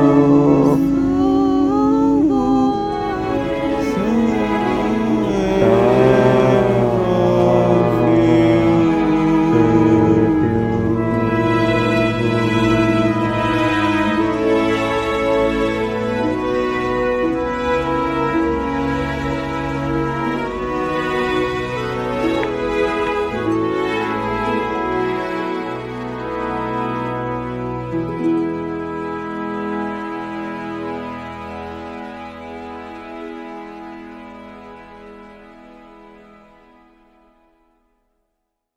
Oh.